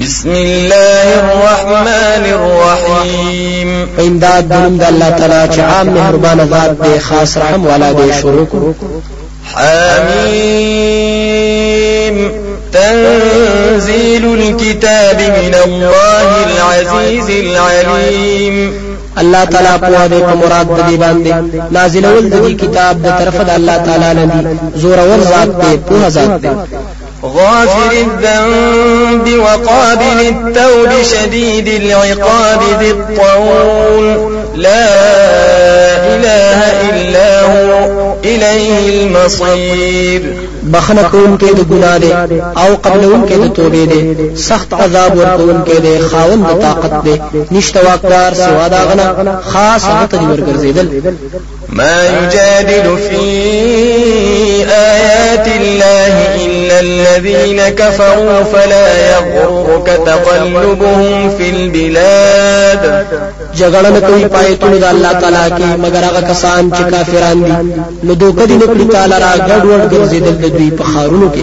بسم الله الرحمن الرحيم. إمداد دنم د الله تعالی چې عام مهربان ذات دی خاص رحم والا دی شروع کو. حميم. تنزيل الكتاب من الله العزيز العليم. الله تعالی په دې په مراد دې باندې نازلول د دې کتاب د طرف د الله تعالی نه دي زور ور ذات دی په ذات دی غافر الذنب وقابل التوب شديد العقاب ذي الطول. لا إله إلا هو إليه المصير. بخنه کون کې د ګناه دي أو قبلون کې د توبې دي سخت عذاب ورکون کې دي طاقت دي نشته واکدار سوا دا غنه خاص هغه ورګرځیدل ما يجادل في آيات الله إلا الذين كفروا فلا يغرك تقلبهم في البلاد. جګړه نه کوي پایتونه د الله تعالی کې مگر هغه کسان چې کافران دي نو دوکه دي نه کړی تعالی را ګډ وډ ګرځیدل د دوی په خارونو کې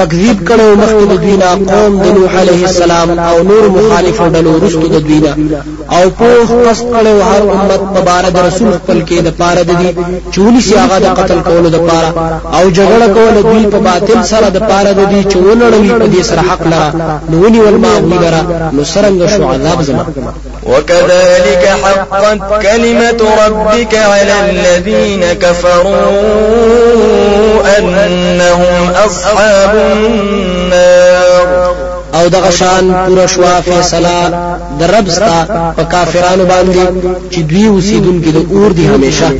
تکذیب کړو مخکې د دوی نه قوم د نوح علیه السلام او نور مخالف ډلو رستو د دوی نه. او په قص کړو هر امت په بار د رسول خپل کې د پاره د دي چونی سی هغه د قتل کولو د پاره. او جګړه کول دوی په باطل سره د پاره د دي چونړوي په دې سره حق لرا نونی ول ماغنی لرا نو سرنګ شو عذاب زما. وكذلك حقت كلمة ربك على الذين كفروا أنهم أصحاب النار. أو دغه شان پورا شوا فیصله د رب ستا په کافرانو باندې چې دوی اوسیدونکي د اور دي همیشه.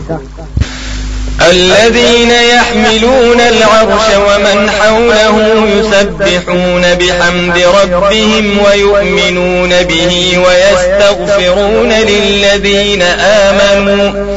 الذين يحملون العرش ومن حوله يسبحون بحمد ربهم ويؤمنون به ويستغفرون للذين آمنوا.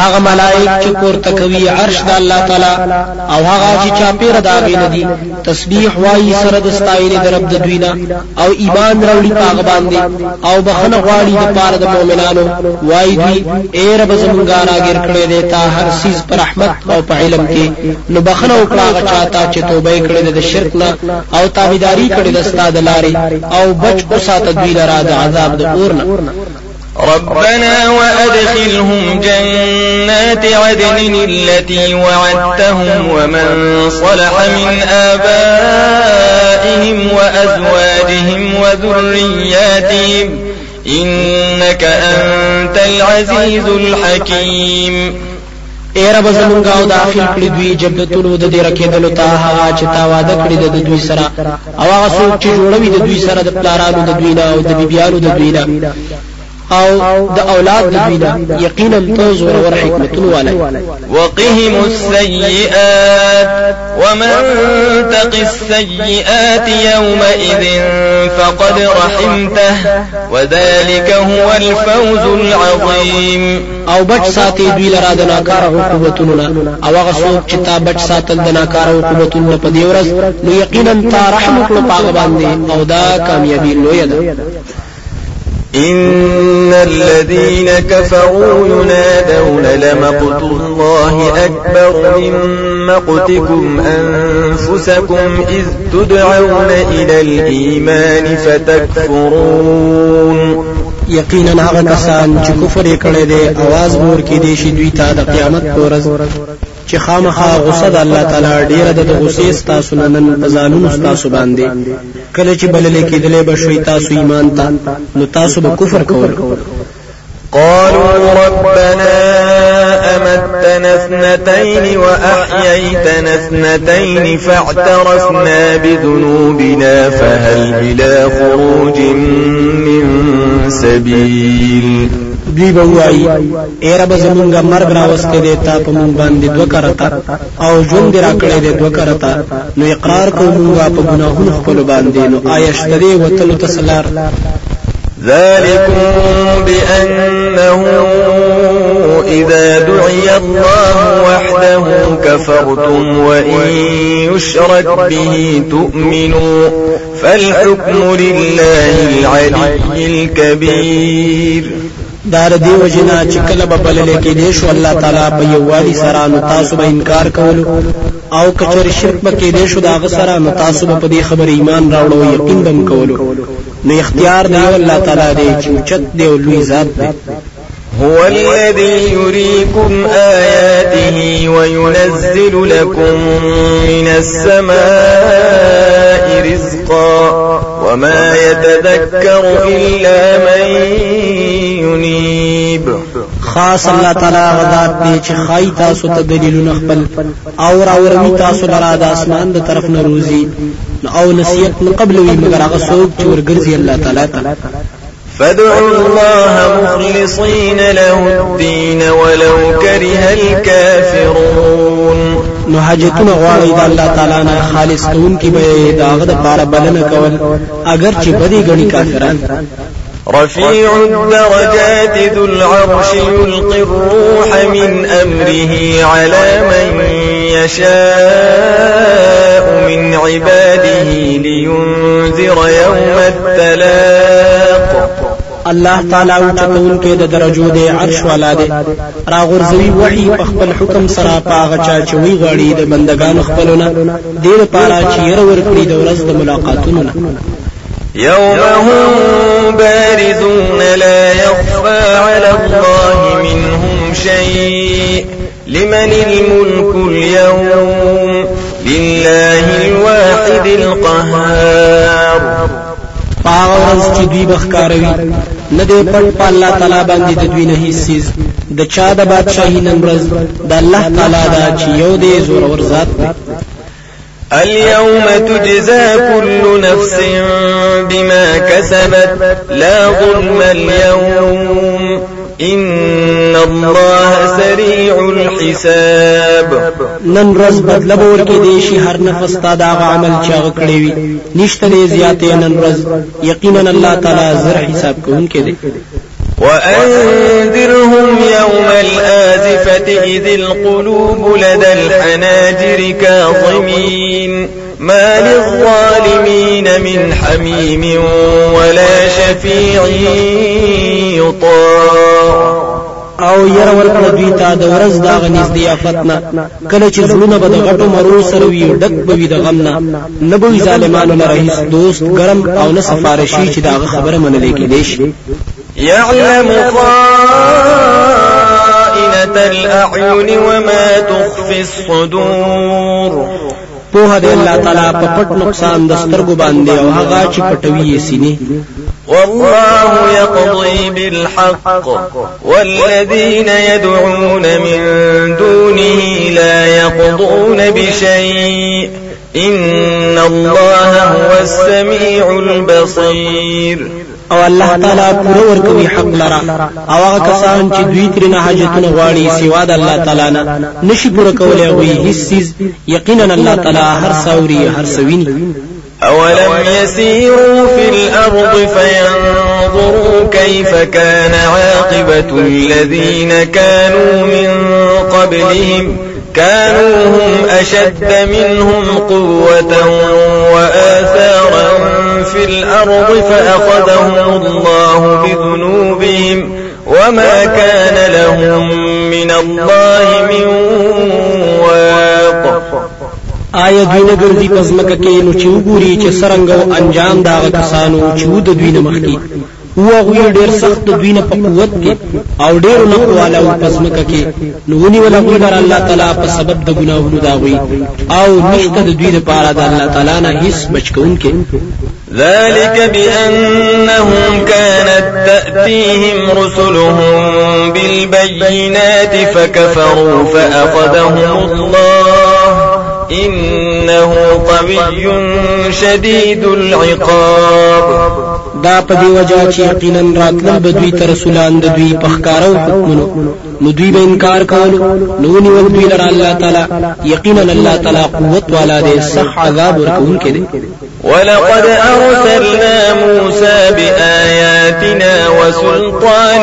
هغه ملائک چې پورته کوي عرش د الله تعالی او هغه چې چاپیره دا غي ندي تسبیح وایي سره د ستاینې د رب د دوینا او ایمان راوړي پاغه باندې او بخنه غواړي د پاره د مؤمنانو. وایي دوی اے رب زمونږه راګر کړې دې تا هر سیز پر رحمت او په علم کې. نو بخنه وکړه هغه چاته چې توبه کړې د شرک نه او تابعداري کړې د استاد لارې او بچ کو ساته دوی لرا د عذاب د اور نه ربنا وأدخلهم جنات عدن التي وعدتهم ومن صلح من آبائهم وأزواجهم وذرياتهم إنك أنت العزيز الحكيم. اے رب زمونږ أو داخل کړی دوی جنتونو د دې رکیدلو ته هغه چې تا وعده کړی د دوی سره. أو هغه څوک چې جوړوي د دوی سره د پلارانو د دوی نه أو د بیبيانو د دوی نه. أو د أولاد د دوی یقینا تو زور ور وقهم السيئات ومن تق السيئات يومئذ فقد رحمته. وذلك هو الفوز العظيم. او بچ ساتې دوی لره د ناکاره عقوبتونو او هغه څوک چې تا بچ ساتل د ناکاره عقوبتونو په دی ورځ نو یقینا تا رحم وکړو په هغه باندې. او دا کامیابی لوی ده. إن الذين كفروا ينادون لمقت الله أكبر من مقتكم أنفسكم إذ تدعون إلى الإيمان فتكفرون یقینا هغه کسان چې کفر کړي دي आवाज ور کې دي شي دوی ته د قیامت پورز چې خامخا غصه د الله تعالی ډیره د غصې ستاسو نه ځانونو ستاسو باندې. کله چې بلل کېدلې به شوي تاسو ایمان ته نو تاسو به کفر کول. قالوا ربنا أمتنا اثنتين وأحييتنا اثنتين فاعترفنا بذنوبنا فهل إلى خروج من سبيل؟ دوی به وایي ای رب زمونږه مرګ راوستې دی تا په مونږ باندې دوه کرتا أو ژوند را کړی دی دوه کرته نو اقرار کوو مونږه په ګناهونو خپل باندې. نو آیا شته دی وتلو ته لار ذلكم بأنه إذا دعي الله وحده كفرتم وإن يشرك به تؤمنوا. فالحكم لله العلي الكبير. دا د دې وجې نه چې کله به بلل کېدلې شو الله تعالی په یووالي سره نو تاسو به انکار کولو. او کچرې شرک به کېدې شو د هغه سره نو تاسو به په دې خبر ایمان راوړو یقین به مو کولو. نو اختیار دی الله تعالی دی چې چت دی أو لوی ذات دی هو الذي يريكم آياته وينزل لكم من السماء رزقا وما يتذكر إلا من ينيب خاص الله تعالی غذات دی چې خای تاسو ته دلیلونه خپل او راورمی تاسو لرا د اسمان د طرف نه روزي. او نصیحت نه قبل وی مگر هغه څوک چې ورګرځي الله تعالی ته. فادعوا الله مخلصين له الدين ولو كره الكافرون نو حاجتونه غواړي د الله تعالی نه خالص کون کی به داغه د پاره بلنه کول. اگر چې بدی غني کافران رفيع الدرجات ذو العرش يلقي الروح من أمره على من يشاء من عباده لينذر يوم التلاق. الله تعالی أو چتون کې د درجو د عرش والا دی. راغورځوي وحي په خپل حکم سره پاغه چا چې وی غړي د بندگانو خپلونه. ډیر پاره چې ير ور کړی د ورځ د ملاقاتونو يوم هم بارزون لا يخفى على الله منهم شيء لمن الملك اليوم لله الواحد القهار پاغه ورځ چې دوی بخکاروي نه دی پټ په الله تعالی باندې د دوی نه هیڅ د چا د بادشاہي نن ورځ؟ د الله تعالی دا چې یو دی زور ور ذات اليوم تجزى كل نفس بما كسبت لا ظلم اليوم. إن الله سريع الحساب. نن ورځ بدله به ورکې دی شي هر نفس تا دا عمل هغه کړی وي نشته دی زیاتې نن ورځ یقینا الله تعالی زر حساب کوونکی دی وأنذرهم يوم الآزفة إذ القلوب لدى الحناجر كاظمين. ما للظالمين من حميم ولا شفيع يطاع. او یره ورکړه دوی ته د ورځ د هغه نزدې آفت نه. کله چې زړونه به د غټو مرو سره وي ډک به وي د غم نه نه به ظالمانو نه دوست ګرم او نه سفارشي چې دا خبره منلې کېدې شي يعلم خائنة الأعين وما تخفي الصدور. پوهیږي الله تعالی په پټ نقصان د سترګو باندې او هغه چې پټوي یې سینې والله يقضي بالحق والذين يدعون من دونه لا يقضون بشيء. إن الله هو السميع البصير. او الله تعالی پوره ورکوي حق لرا. أو هغه کسان چې دوی ترې نه حاجتونه غواړي سوا د الله تعالی نه نشي پوره کولای وي هیڅ چیز یقینا الله تعالی هر ساوري هر سویني أولم يسيروا في الأرض فينظروا كيف كان عاقبة الذين كانوا من قبلهم. كانوا هم أشد منهم قوة وآثارا في الأرض فأخذهم الله بذنوبهم وما كان لهم من الله من واق. آیا دوی نه ګرځي پس مکه کې؟ نو چې وګوري چې سرنګ أو انجام دا کسانو چې ود دوی هو غوی ډیر سخت دوی نه په قوت کې أو ډیر نه قواله أو پس مکه کې. نو ونی ولا غوی بر الله تعالی په سبب د ګناهونو دا غوی. أو نشته د دوی لپاره د الله تعالی نه هیڅ بچکون کې ذلك بأنهم كانت تأتيهم رسلهم بالبينات فكفروا فأخذهم الله. إنه قوي شديد العقاب. دا په دی وجہ چې یقینا راتلل به دوی ته رسولان د دوی په ښکارو حکمونو. نو دوی به انکار کول نو نیول دوی لره الله تعالی. یقینا الله تعالی قوت والا دی سخت عذاب ورکوونکی دی. ولقد أرسلنا موسى بآياتنا وسلطان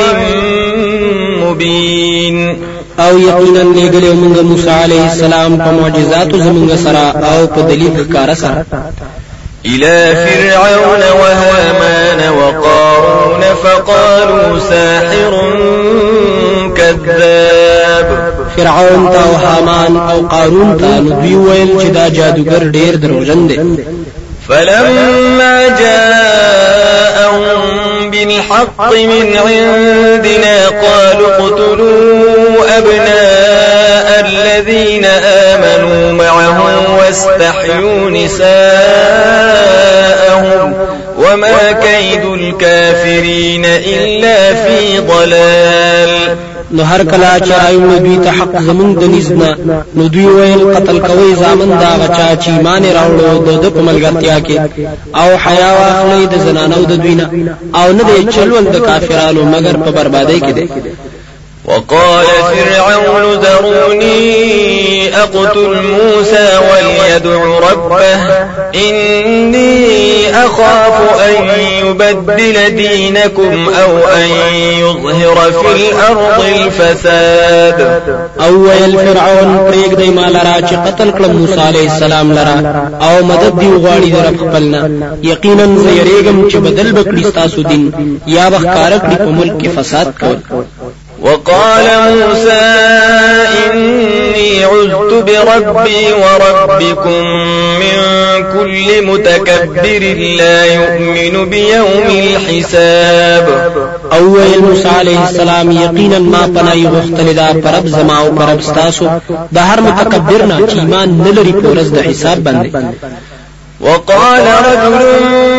مبين. او یقینا لګلې موږ موسی عليه السلام په معجزات زموږ سره او په دلیل ښکارا سره إلى فرعون وهامان وقارون فقالوا ساحر كذاب. فرعون تا أو حامان أو قارون تا دوی ویل چې دا جادوګر دروژن دی. فلما جاءهم بالحق من عندنا قالوا اقتلوا أبناء الذين آمنوا معه واستحيوا نساءهم وما كيد الكافرين إلا في ضلال. نو هر کله چې راوړو دوی ته حق زمونږ د نزد نه نو دوی ویل قتل کوي زامن د هغه چا چې ایمان راوړو د د په ملګرتیا کې. او حیا واخلې د زنانو د دوی نه. او نه د چلول د کافرانو مگر په بربادۍ کې دي وقال فرعون ذروني أقتل موسى وليدع ربه. إني أخاف أن يبدل دينكم أو أن يظهر في الأرض الفساد. أول فرعون پریګ دی مال را چې قتل کړ موسی عليه السلام لرا. آو مدد دی وغواړي در خپلنا. یقینا زيرېګم چې بدل بکړي تاسو دین یا فساد کول وقال موسى إني عذت بربي وربكم من كل متكبر لا يؤمن بيوم الحساب. أول موسی علیہ السلام یقینا ما پنای غختل دا پرب زما أو پرب ستاسو. د هر متکبر نه چې ایمان نه لري په ورځ د حساب باندې وقال رجل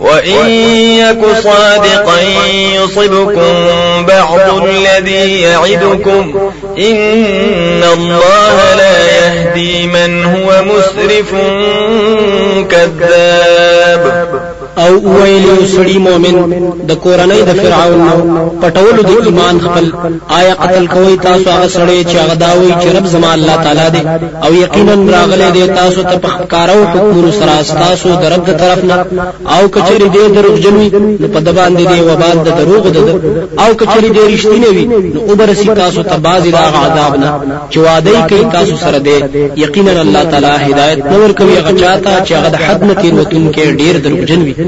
وإن يك صادقا يصبكم بعض الذي يعدكم. إن الله لا يهدي من هو مسرف كذاب. او ویل یو سړی مؤمن د کورنۍ د فرعون پټولو د ایمان خپل. آیا قتل کوي تاسو هغه سړی چې هغه داوي چې رب زما الله تعالی دی؟ او یقینا راغله دی تاسو ته په کارو حکم سره تاسو د رب طرف نه. او کچری دی دروغ جنوي نو په دبان دی وبال د دروغ د او کچری دی رښتینی وي نو وبرسي تاسو ته بازي دا عذاب نه. چې وعده کوي تاسو سره دی. یقینا الله تعالی هدایت نور کوي هغه چاته چې هغه د حد نه تیر وتون کې ډیر دروغ جنوي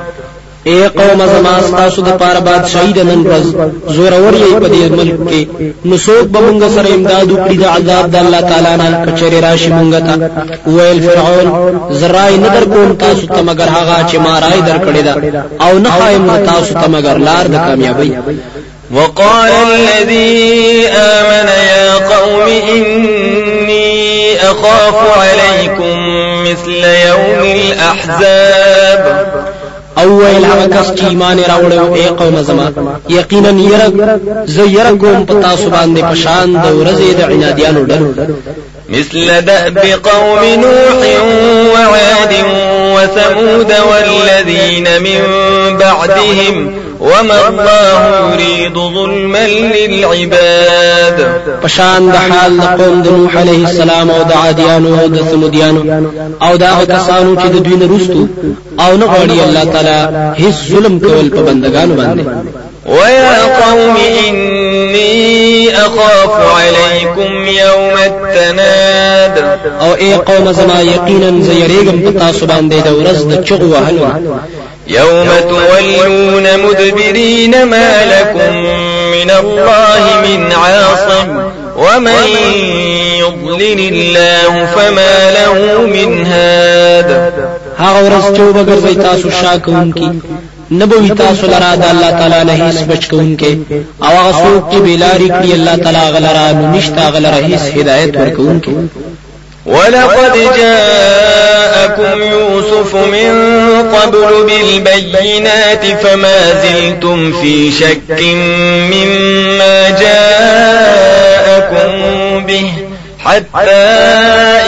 اے قوم زما تاسو د پاره بادشاہي د نن ورځ. زور اور یې په دې ملک کې. نو څوک به مونږ سره امداد وکړي د عذاب د الله تعالی نه. کچره راشي مونږ ته. ویل فرعون زرای نه در کوم تاسو ته مگر هغه چې ما رای در کړی دا او نه خایم تاسو ته مگر لار د کامیابی وقال الذي آمن يا قوم إني أخاف عليكم مثل يوم الأحزاب او ویل هغه کس چې ایمان راوړ اے قوم زما یقینا یره زه یره کوم په تاسو باندې پشان د ورځې د عنادیانو ډلو مثل دأب قوم نوح وعاد وثمود والذين من بعدهم وما الله يريد ظلما للعباد. پشان د حال د قوم د نوح عليه السلام او د عادیانو او د ثمودیانو او دا کسانو چې د دوی نه رستو او نه غواړي الله تعالی هیڅ ظلم کول په بندگانو باندې. ويا قوم إني أخاف عليكم يوم التناد. او اي قوم زما یقینا زيريغم پتا سبان دي د ورځ د چغو وهلو يوم تولون مدبرين ما لكم من الله من عاصم ومن يضلل الله فما له من هاد. هغه ورځ چې وبګرځي تاسو شاکونکي نبوي تاسو لرا د الله تعالی نه هیڅ بچ کوونکې أو هغه څوک چې بیلاری کړی الله تعالی غلرا نو نشتا غلرا هیڅ هدایت ورکوونکې ولقد جاءكم يوسف من قبل بالبينات فما زلتم في شك مما جاءكم به حتى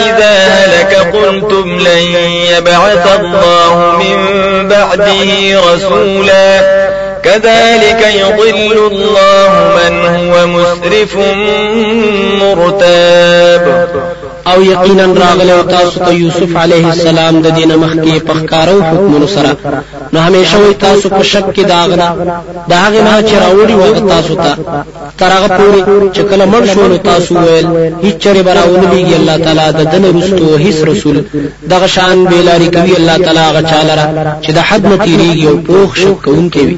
إذا هلك قلتم لن يبعث الله من بعده رسولا. كذلك يضل الله من هو مسرف مرتاب. او یقینا راغله تاسو ته یوسف علیه السلام د دینه مخکې پخکارو حکمونو سره. نو همیشه وي تاسو په شک کې داغنا داغه نه چې راوړي وغه تاسو ته. ترغه پوری چې کله مړ شو نو تاسو ویل هیڅ چره براونه بیږي الله تعالی د دنه رستو هیڅ رسول. دغه شان بیلاری کوي الله تعالی هغه چاله چې د حد نه تیریږي او پوښ شک کوونکی وي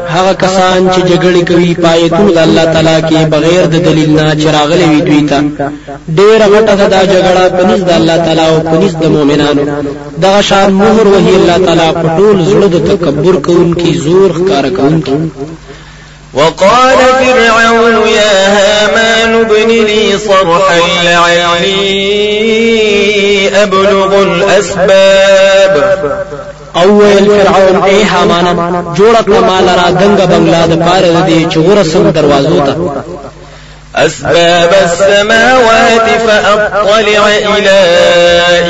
هغه کسان چې جګړې کوي پایتون د الله تعالی کې بغیر د دلیل نه چراغلي وي دوی ته. ډېر غټه دا جګړه پنځ د الله تعالی او پنځ د مؤمنانو. دغه شان مهر وهي الله تعالی په ټول زړه د تکبر کوونکی زور ښکار کوونکی وقال فرعون يا هامان ابن لي صرحا لعلي أبلغ الأسباب أو ویل فرعون اے حامان جوړ کړه مال را دنګ بنگلا د پاره دې چغور سم دروازو ته أسباب السماوات فأطلع إلى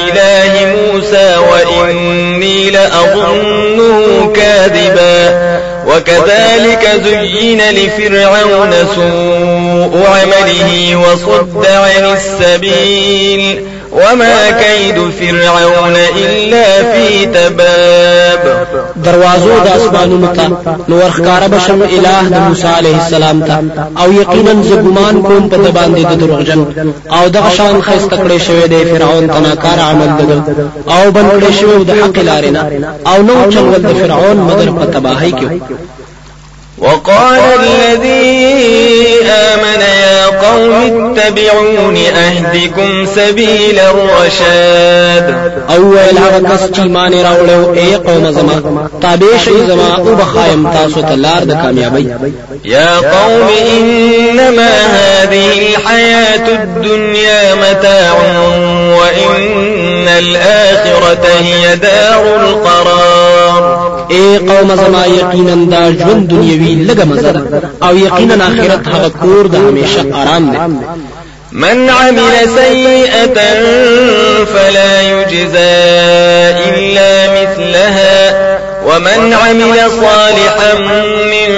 إله موسى وإني لأظنه كاذبا. وكذلك زين لفرعون سوء عمله وصد عن السبيل. وما كيد فرعون إلا في تباب. دروازو د اسمانونو ته نو ورخکاره بشم الہ د موسی علیه السلام ته. او یقینا زګمان کوم په باندې د دروغجن او دغه شان خسته کړی شوی دی فرعون تناکار عمل دغه او بن کړی شوی د حق لارینه او نو چنګل د فرعون مگر په تباہی کې وقال الذي آمن يا قوم اتبعون أهدكم سبيل الرشاد. أول هغه کس چې ایمان راوړو اے قوم زما تابع شي زما أو بخایم تاسو ته لار د کامیابی يا قوم إنما هذه الحياة الدنيا متاع وإن الآخرة هي دار القرار. اے قوم زما یقینا دا ژوند دنیوي مزه ده. أو یقینا آخرت هغه کور د همیشه آرام ده. من عمل سيئة فلا يجزى إلا مثلها. ومن عمل صالحا من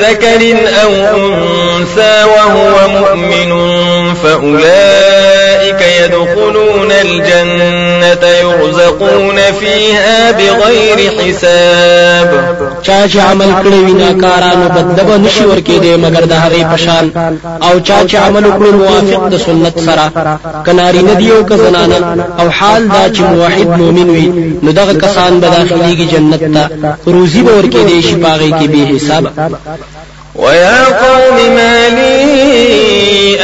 ذكر أو أنثى وهو مؤمن فأولئك يدخلون الجنة. يرزقون فيها بغير حساب. چا چې عمل کړی وي ناکارانو بدله نشي ورکې دی مگر د هغې پشان او چا چې عمل کړی موافق د سنت سره. کناری ندی او کزنانه او حال دا چې موحد مؤمن وي نو دغه کسان به داخليږي جنت ته. روزي به ورکې دی شي پاغې کې به حساب ويا قوم ما لي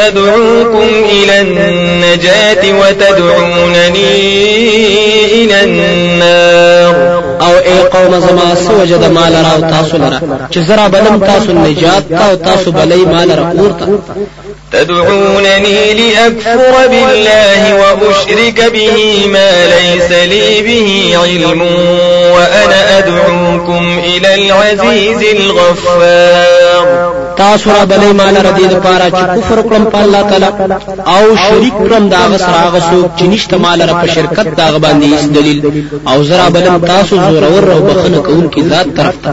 أدعوكم إلى النجاة وتدعونني إلى النار. أو اے قوم زما سوجد مال را أو تاسو لرا. چې زرا بلم تاسو نجات تا أو تاسو بلای مال را اورتا تدعونني لأكفر بالله وأشرك به ما ليس لي به علم وأنا أدعوكم إلى العزيز الغفار. تاسو را بلې مال ردی د پاره چې کفر کړم په الله تعالی. او شریک کړم دا غسر هغه څوک چې نشته مال را په شرکت دا باندې دلیل. او زرا بلم تاسو زور ور او بخنه کون کی ذات طرف ته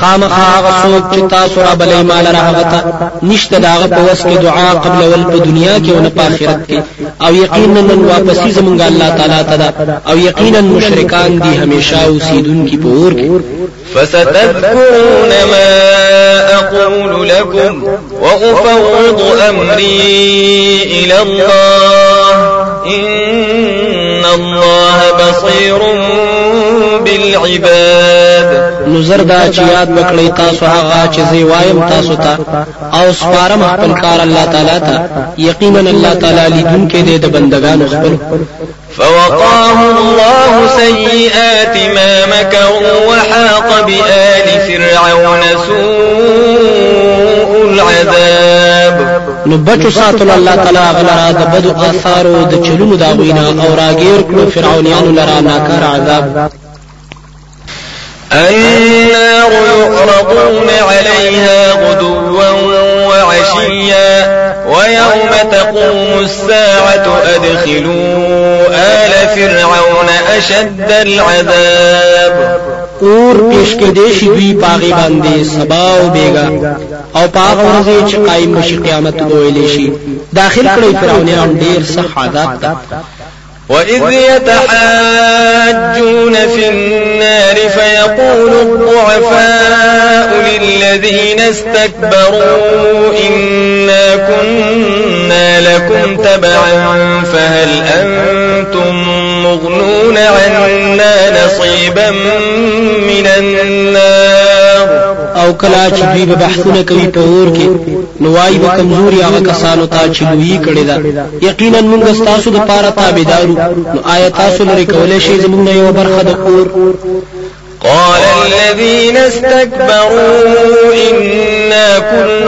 خامخا هغه څوک چې تاسو را بلې مال راغته نشته داغه په وس کې دعا قبل ول په دنیا کې أو په آخرت کې. أو یقینا نن واپسی زمونږ الله تعالی ته أو یقینا مشرکان دي همیشه اوسیدونکي په اور کې. فستذكرون ما أقول لكم وأفوض أمري إلى الله. إن الله بصير بالعباد. نظر دا چې یاد وکړی تاسو هغه چې زی وایم تاسو ته. او سپارم خپل کار الله تعالی ته. یقینا الله تعالی لیدونکې دی د بندگانو خپل. فوقاه الله سيئات ما مكروا وحاق بآل فرعون سوء العذاب. نو بچو ساتل الله تعالی غلرا د بدو آثارو د چلونو دا غوینا او راګیر کړو فرعونانو لرا ناکار عذاب النار يعرضون عليها غدوا وعشيا ويوم تقوم الساعة أدخلوا آل فرعون أشد العذاب. اور پیش کې دیشي دوی پاغي باندې سبا أو بیگا أو پاغ ورځي چې قائم بشي قیامت ویلې شي داخل کړي فرعونان ډیر سخت عذاب وإذ يتحاجون في النار فيقول الضعفاء للذين استكبروا إنا كنا لكم تبعا فهل أنتم مغنون عنا نصيبا من النار او کلا چې دوی به بحثونه کوي په اور کې نو وايي به کمزوري هغه کسانو ته چې لوی کړي دا یقینا موږ تاسو د پاره تابعدارو نو آیا تاسو لري کولای شئ زموږ یو برخه د اور؟ قال الذين استكبروا إنا كل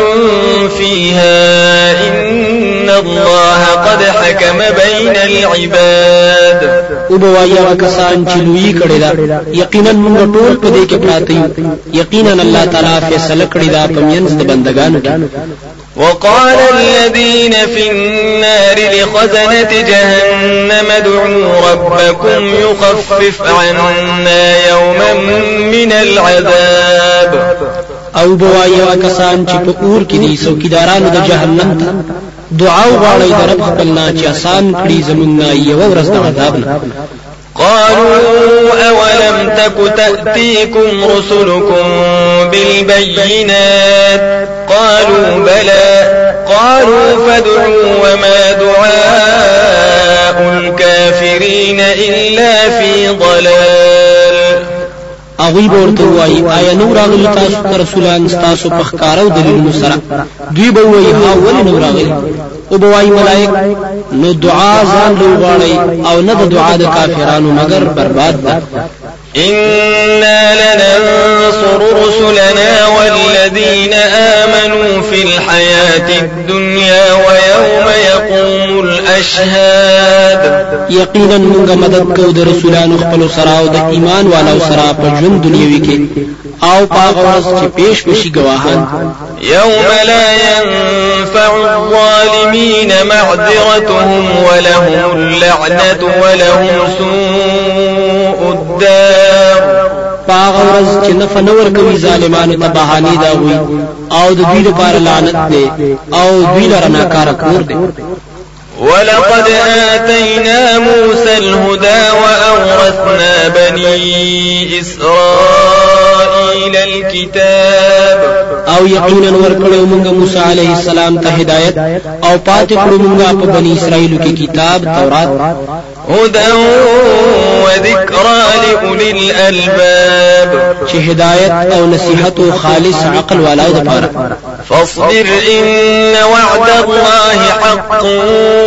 فيها إن الله قد حكم بين العباد. أو هغه کسان چې لوی کړي دا یقینا موږ ټول په دې کې پراته یو یقینا الله تعالی فیصله کړی دا په منځ د بندگانو کې وقال الذين في النار لخزنة جهنم ادعوا ربكم يخفف عنا يوما من العذاب. أو بوایي کسان چې په اور کې دي څوکیدارانو د جهنم ته دعا وغواړي د رب خپلنا چې آسان کړي زمونږ یو ورځ د عذاب نه. قالوا أولم تك تأتيكم رسلكم بالبينات؟ قالوا بلى. قالوا فادعوا وما دعاء الكافرين إلا في ضلال. اغوی ورته وای آیا نو راغلی تاسو ته رسولان تاسو په ښکارو دلیلونو سره؟ دوی به وای ها ولې نو راغلی او به ملائک، نو دعا ځان لوغړی او نه د دعا د کافرانو، مگر برباد ده إنا لننصر رسلنا والذين آمنوا في الحياة الدنيا ويوم يقوم الأشهاد یقینا موږ مدد کوو د رسولانو خپل سره أو د ایمان والو سره په ژوند دنیوي کې أو هغه ورځ چې پیش بشي ګواهان يوم لا ينفع الظالمين معذرتهم ولهم اللعنة ولهم سوء الدار۔ پاغ ورځ چې نفع نور کوي ظالمانو ته بهاني دا وي أو د دوی لپاره لعنت دی أو دوی لپاره ناکاره کور دی ولقد آتينا موسى الهدى وأورثنا بني إسرائيل الكتاب أو یقینا ورکړو موږ موسی علیه السلام ته هدایت أو پات کړو موږ په بنی اسرائیل کې کتاب تورات هدى وذكرى لأولي الألباب. چې هدایت أو نصيحت أو خالص عقل والای د پاره فاصبر إن وعد الله حق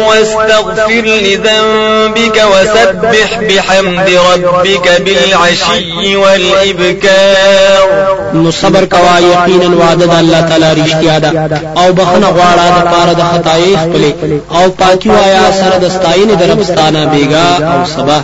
واستغفر لذنبك وسبح بحمد ربك بالعشي والإبكار. نو صبر کوا یقینا وعده الله تعالی رښتیا ده. أو بخنه غواړه د پاره د خدای خپل أو پاکي وایا سره د ستاینې دربستانه بیگا أو سبا.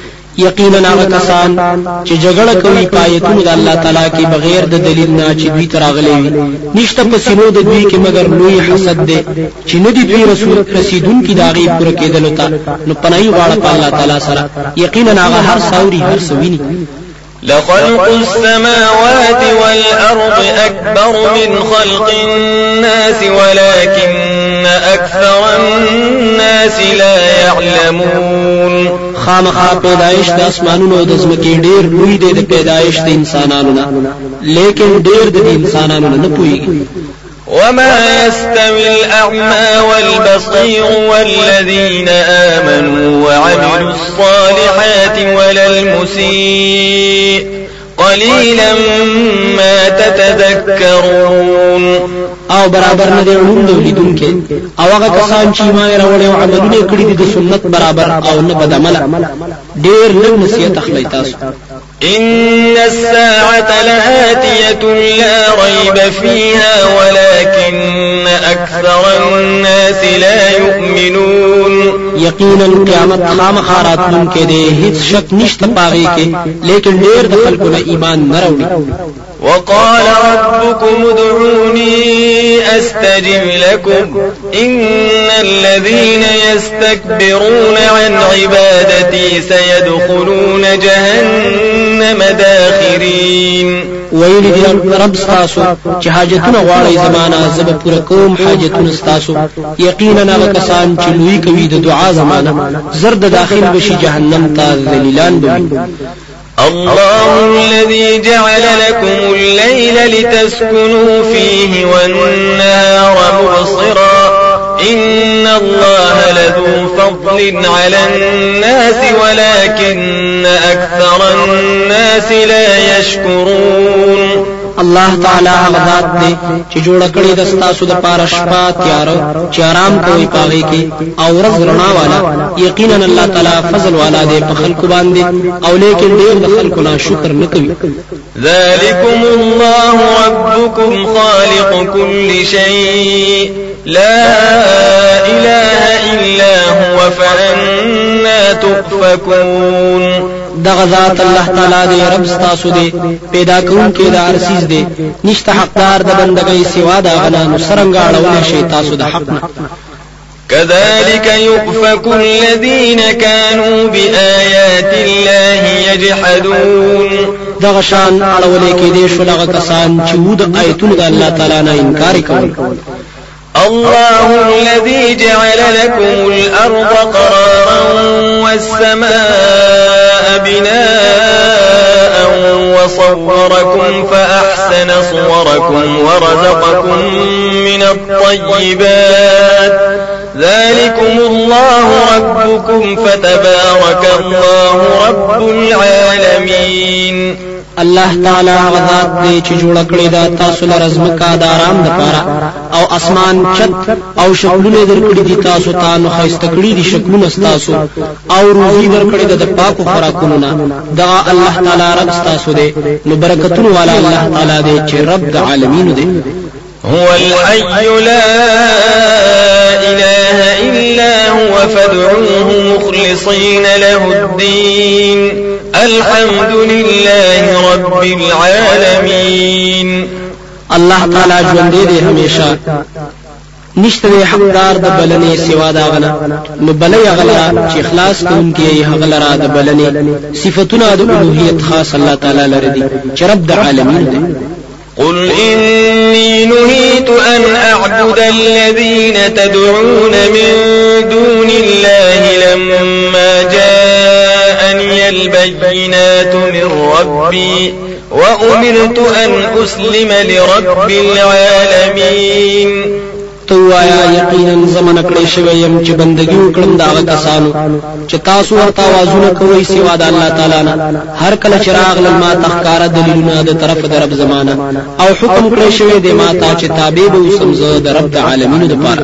یقینا هغه کسان چې جګړه کوي پایتونو د الله تعالی کې بغیر د دلیل نه چې دوی تراغلي وي. نشته په سینو د دوی کې مگر لوی حسد دی. چې نه دی دوی رسول رسیدون کې داغي پوره کېدل تا نو پنای غواړه په الله تعالی سره. یقینا هغه هر ساوري هر سویني لخلق السماوات والأرض أكبر من خلق الناس ولكن أكثر الناس لا يعلمون خامخا پیدایش د آسمانونو د زمکې ډیر لوی دی د پیدایش د انسانانو نه. لیکن ډیر د انسانانو نه پويږي وما يستوي الأعمى والبصير والذين آمنوا وعملوا الصالحات ولا المسيء قليلا ما تتذكرون أو برابر نه دی علوم د لیدونکو أو هغه کسان چې ما راوړي أو عملونه کړی دي د سنت برابر أو نه بد عمل ډیر لږ نصیحت اخلي تاسو. إن الساعة لآتية لا ريب فيها ولكن أكثر الناس لا يؤمنون. یقینا قیامت خامخا راتلونکې دی هیڅ شک نشته پاږي کې لیکن ډیر د خلکو نه ایمان نه وقال ربكم ادعوني أستجب لكم. إن الذين يستكبرون عن عبادتي سيدخلون جهنم داخرين. ویل دی رب ستاسو چې حاجتونه غواړي زمانہ زب پوره کوم حاجتونه ستاسو. یقینا هغه کسان چې لوی کوي د دعا زمانہ. زرد داخل بشي جهنم ته ذلیلان بوي الله الذي جعل لكم الليل لتسكنوا فيه والنهار مبصرا. إن الله لذو فضل على الناس ولكن أكثر الناس لا يشكرون. الله تعالی هغه ذات دی چې جوړ کړی د ستاسو د پاره شپه تیار چې آرام کوي پاږي کې او ورځ رڼا والا یقینا الله تعالی فضل والا دی په خلکو باندې او لیکن ډیر د خلکو نه شکر نه کوي. ذلكم الله ربكم خالق كل شيء. لا إله إلا هو فأنا تؤفكون دغه ذات الله تعالی دی رب ستاسو دی پیدا کون کې د ارسیز دی. نشته حقدار د بندګۍ سوا دا غنا سرنګ اړول شي تاسو د حق نه. كذلك يؤفك الذين كانوا بآيات الله يجحدون. دغه شان اړولې کې دي شو دغه کسان چې ود آیتونه د الله تعالی نه انکار کوي الله الذي جعل لكم الأرض قرارا والسماء بناء وصوركم فأحسن صوركم ورزقكم من الطيبات. ذلكم الله ربكم فتبارك الله رب العالمين. الله تعالی غذات دی چې جوړ کړی دا تاسو لپاره زمکا د آرام لپاره أو اسمان چت أو شکلونه درکړي دي تاسو ته نو خیسته کړی دي شکلونه تاسو أو روزي درکړي د پاکو خوراکونو نه. دا الله تعالی رب تاسو دی. نو برکتونه والا الله تعالی دی چې رب د عالمین دی. هو الحي لا إله إلا هو فادعوه مخلصين له الدين. الحمد لله رب العالمين. الله تعالی ژوند دی همیشه. نشته حقدار د بلنې سوا دا غنه. نو بلې غلا چې اخلاص کوونکی هغه را د بلنې. صفاتونه د الوهیت خاص الله تعالی لري دي چې رب د عالمین دی. قل إني نهيت أن أعبد الذين تدعون من دون الله لما جاءني البينات من ربي وأمرت أن أسلم لرب العالمين. تو آیا یقینا زمن کړی شوی يم چې بندگی وکړم دا کسانو. چې تاسو ورته وازونه کوي سوا د الله تعالی نه هر کله چراغ لما تخکار دلیلونه د طرف د رب زمانه او حکم کړی شوی دی ما ته چې تابع به وسم زه د رب د عالمینو لپاره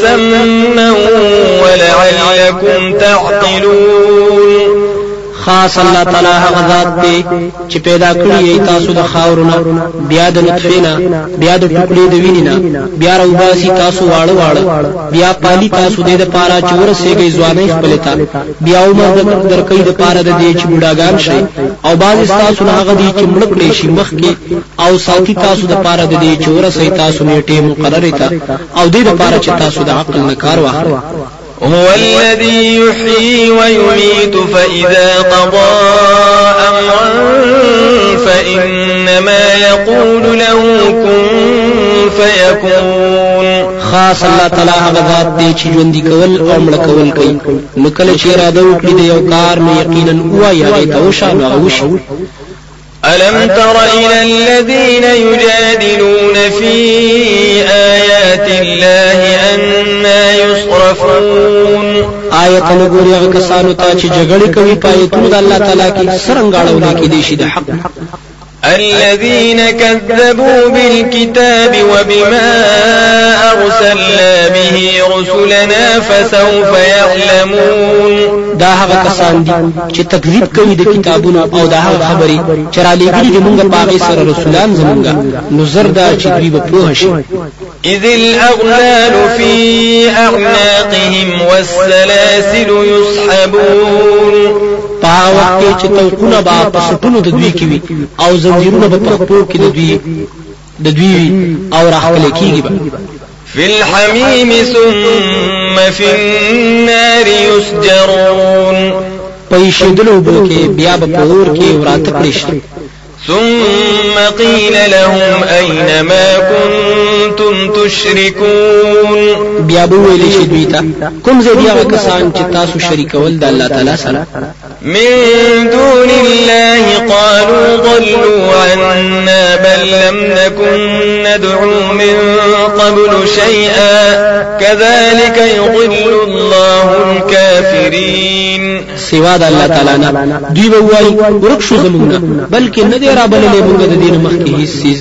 مسمى ولعلكم تعقلون خاص الله تعالی هغه ذات دی چې پیدا کړی تاسو د خاورونه بیا د نطفه بیا د ټوکړې د وینې بیا راوباسي تاسو واړه واړه بیا پالي تاسو د پاره چې ورسېږي ځواني خپل ته بیا عمر درکې د پاره د دې چې بډاګان شي او باز تاسو نه هغه دي چې مړ کړی شي مخ کې او ساتي تاسو د پاره د دې چې ورسې تاسو نیټه مقرره ته او دې د پاره چې تاسو د عقل نه کار واخلئ هو الذي يحيي ويميت فإذا قضى أمرا فإنما يقول له كن فيكون. خاص الله تعالی هغه ذات دی چې ژوند کول او مړ کول کوي نو کله چې اراده وکړي د نو ألم تر إلى الذين يجادلون في آيات الله أنا يصرفون؟ آیت نګوري هغه کسانو ته چې جګړه کوي پایتونه د الله تعالی کې سرنګاړو کې دي شي د حق. الذين كذبوا بالكتاب وبما أرسلنا به رسلنا فسوف يعلمون. دا هغه کسان دي چې تکذیب کوي د کتابونو أو دا هغه خبري چې را لېږلي دي موږ پاغې سره رسولان زمونږ. نو زر دا چې دوی به پوه شي. إذ الأغلال في أعناقهم والسلاسل يسحبون. په وخت کې چې توقونه به په سټونو د دوی کې وي او زنجیرونه به په خپل کې د دوی د دوی او راخل کېږي في الحميم ثم في النار يسجرون پېښېدلو به کې بیا به په اور کې ورات کړی شي ثم قيل لهم أين ما كنتم تشركون؟ بیا به ویل شي دوی ته کوم ځای دی هغه کسان چې تاسو شریکول د الله تعالی سره من دون الله قالوا ضلوا عنا بل لم نكن ندعو من قبل شيئا. كذلك يضل الله الكافرين. سوا د الله تعالی نه دوی به وایي ورک شو زمونږ بلکې نه دی را بللې موږ د دین مخکې هیڅ چیز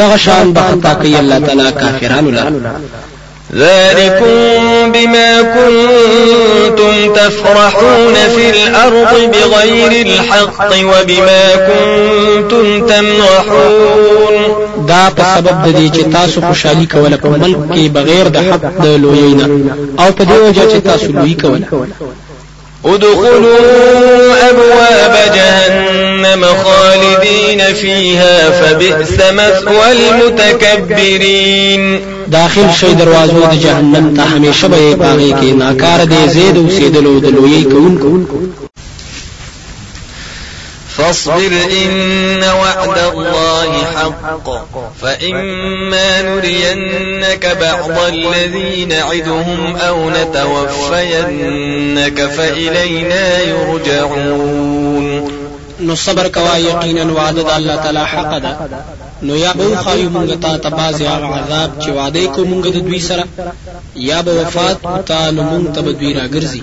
دغه شان به خطا کوي الله تعالی کافرانو لپاره ذلكم بما كنتم تفرحون في الأرض بغير الحق وبما كنتم تمرحون. دا په سبب د دې چې تاسو خوشحالي کوله په ملک کې بغیر د حق د لویینا أو په دې وجه چې تاسو لوی کوله. ادخلوا أبواب جهنم خالدين فيها فبئس مثوى المتكبرين. داخل شي دروازو د جهنم ته همیشه به پاږي کې ناکار دي زید أو سیدلو د لوی کون فاصبر إن وعد الله حق. فإما نرينك بعض الذي نعدهم أو نتوفينك فإلينا يرجعون. نو صبر کوا یقینا وعده د الله تعالی حق ده. نو یا به ښایو مونږ ته بعض عذاب چې وعده کو مونږ د دوی سره یا به وفات تا نو مونږ ته به دوی راګرځي.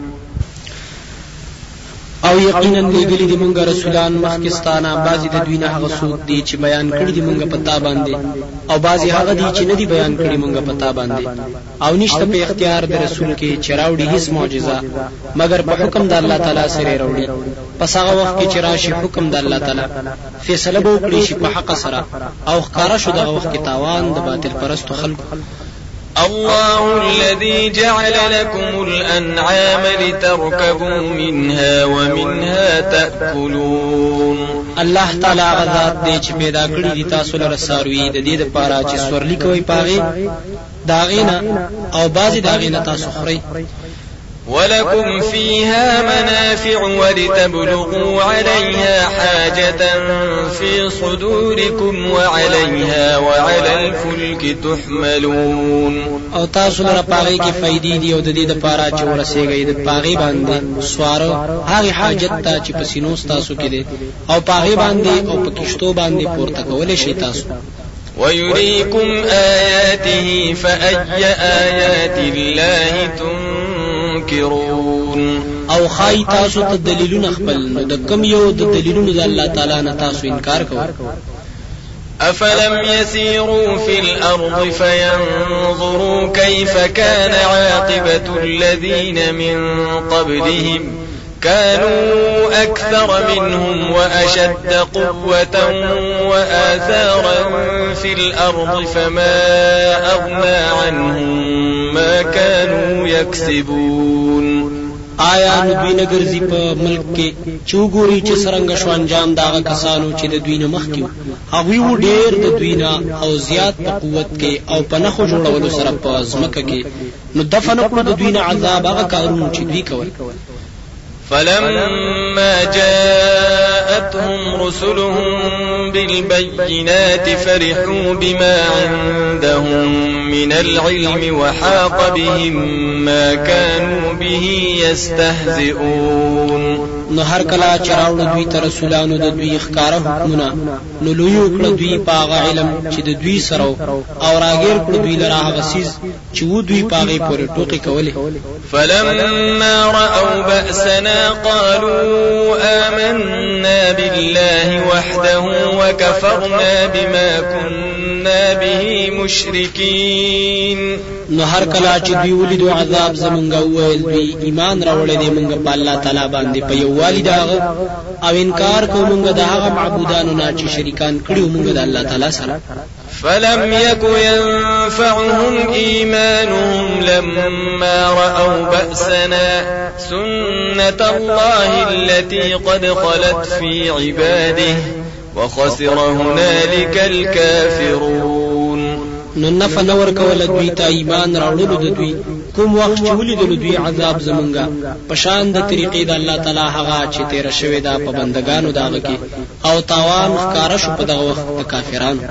او یقینا لېګلي دی مونږه رسولان مخکستانه بعضی د دوی نه هغه څوک دی چې بیان کړی دی مونږه پتا باندې. او بعضی هغه دی چې نه دی بیان کړی مونږه پتا باندې. او نشته په اختیار د رسول کې چراوډي هیڅ معجزه. مگر په حکم د الله تعالی سره راوړي. پس هغه وخت کې چې راشي حکم د الله تعالی. فیصله وکړي شي په حق سره. او ښکاره شو دغه وخت کې تاوان د باطل پرستو خلکو الله الذي جعل لكم الأنعام لتركبوا منها ومنها تأكلون. الله تعالی هغه ذات دی چې پیدا کړی دي تاسو لپاره ساروي د دې لپاره چې سورلی کوي پاغي داغینا او بازي داغینا تاسو خوري ولكم فيها منافع ولتبلغوا عليها حاجة في صدوركم وعليها وعلى الفلك تحملون. او تاسو لپاره پاغي کې فائدې دي او د دې لپاره چې ورسېږئ د پاغي باندې سوار هغه حاجت ته چې په سینو تاسو کې دي او پاغي باندې او په کشتو باندې پورته کولې شي تاسو. ويريكم آياته فأي آيات الله تنظرون تنكرون او ښایي تاسو ته دلیلونه خپل نو د کم یو د دلیلونو د الله تعالی نه تاسو انکار کوئ؟ أفلم يسيروا في الأرض فينظروا كيف كان عاقبة الذين من قبلهم؟ كانوا أكثر منهم وأشد قوة وآثارا في الأرض فما أغنى عنهم ما كانوا يكسبون. آیا نو دوی نه ګرځي په ملک کې؟ چې وګوري چې سرنګ شو انجام داغه کسانو چې د دوی نه مخ کې هغه وو ډېر د دوی نه او زیات په قوت کې او په نخو جوړولو سره په ځمکه کې. نو دفع نه کړو د دوی نه عذاب هغه کارونه چې دوی کول فلما جاءتهم رسلهم بالبينات فرحوا بما عندهم. من العلم وحاق بهم ما كانوا به يستهزئون. نو هر کله چې راوړو دوی ته رسولانو د دوی ښکاره حکمونه نو لويي وکړه دوی پاغه علم چې د دوی سره او راګیر کړ دوی لره هغه څیز چې وو دوی پاغه پورې ټوکی کولې. فلما رأوا بأسنا قالوا آمنا بالله وحده وكفرنا بما كنا به مشركين نو هر کله چې دوی ولیدو عذاب زمونږ وویل دوی ایمان راوړل دي مونږ په الله تعالی باندې په یو والي او انکار کوو مونږ د هغه معبودانو نه چې شریکان کړیو مونږ د الله تعالی سره. فلم يك ينفعهم إيمانهم لما رأوا بأسنا سنة الله التي قد خلت في عباده. وخسر هنالك الكافرون. نو نفع نور کول دوی ته ایمان راوړلو د دوی. کوم وخت چې ولیدل دوی عذاب زمونږه. پشان د طریقې د الله تعالی هغه چې تیر شوی دا په بندگانو داغه کې. او تاوان ښکارا شو په دغه وخت د کافرانو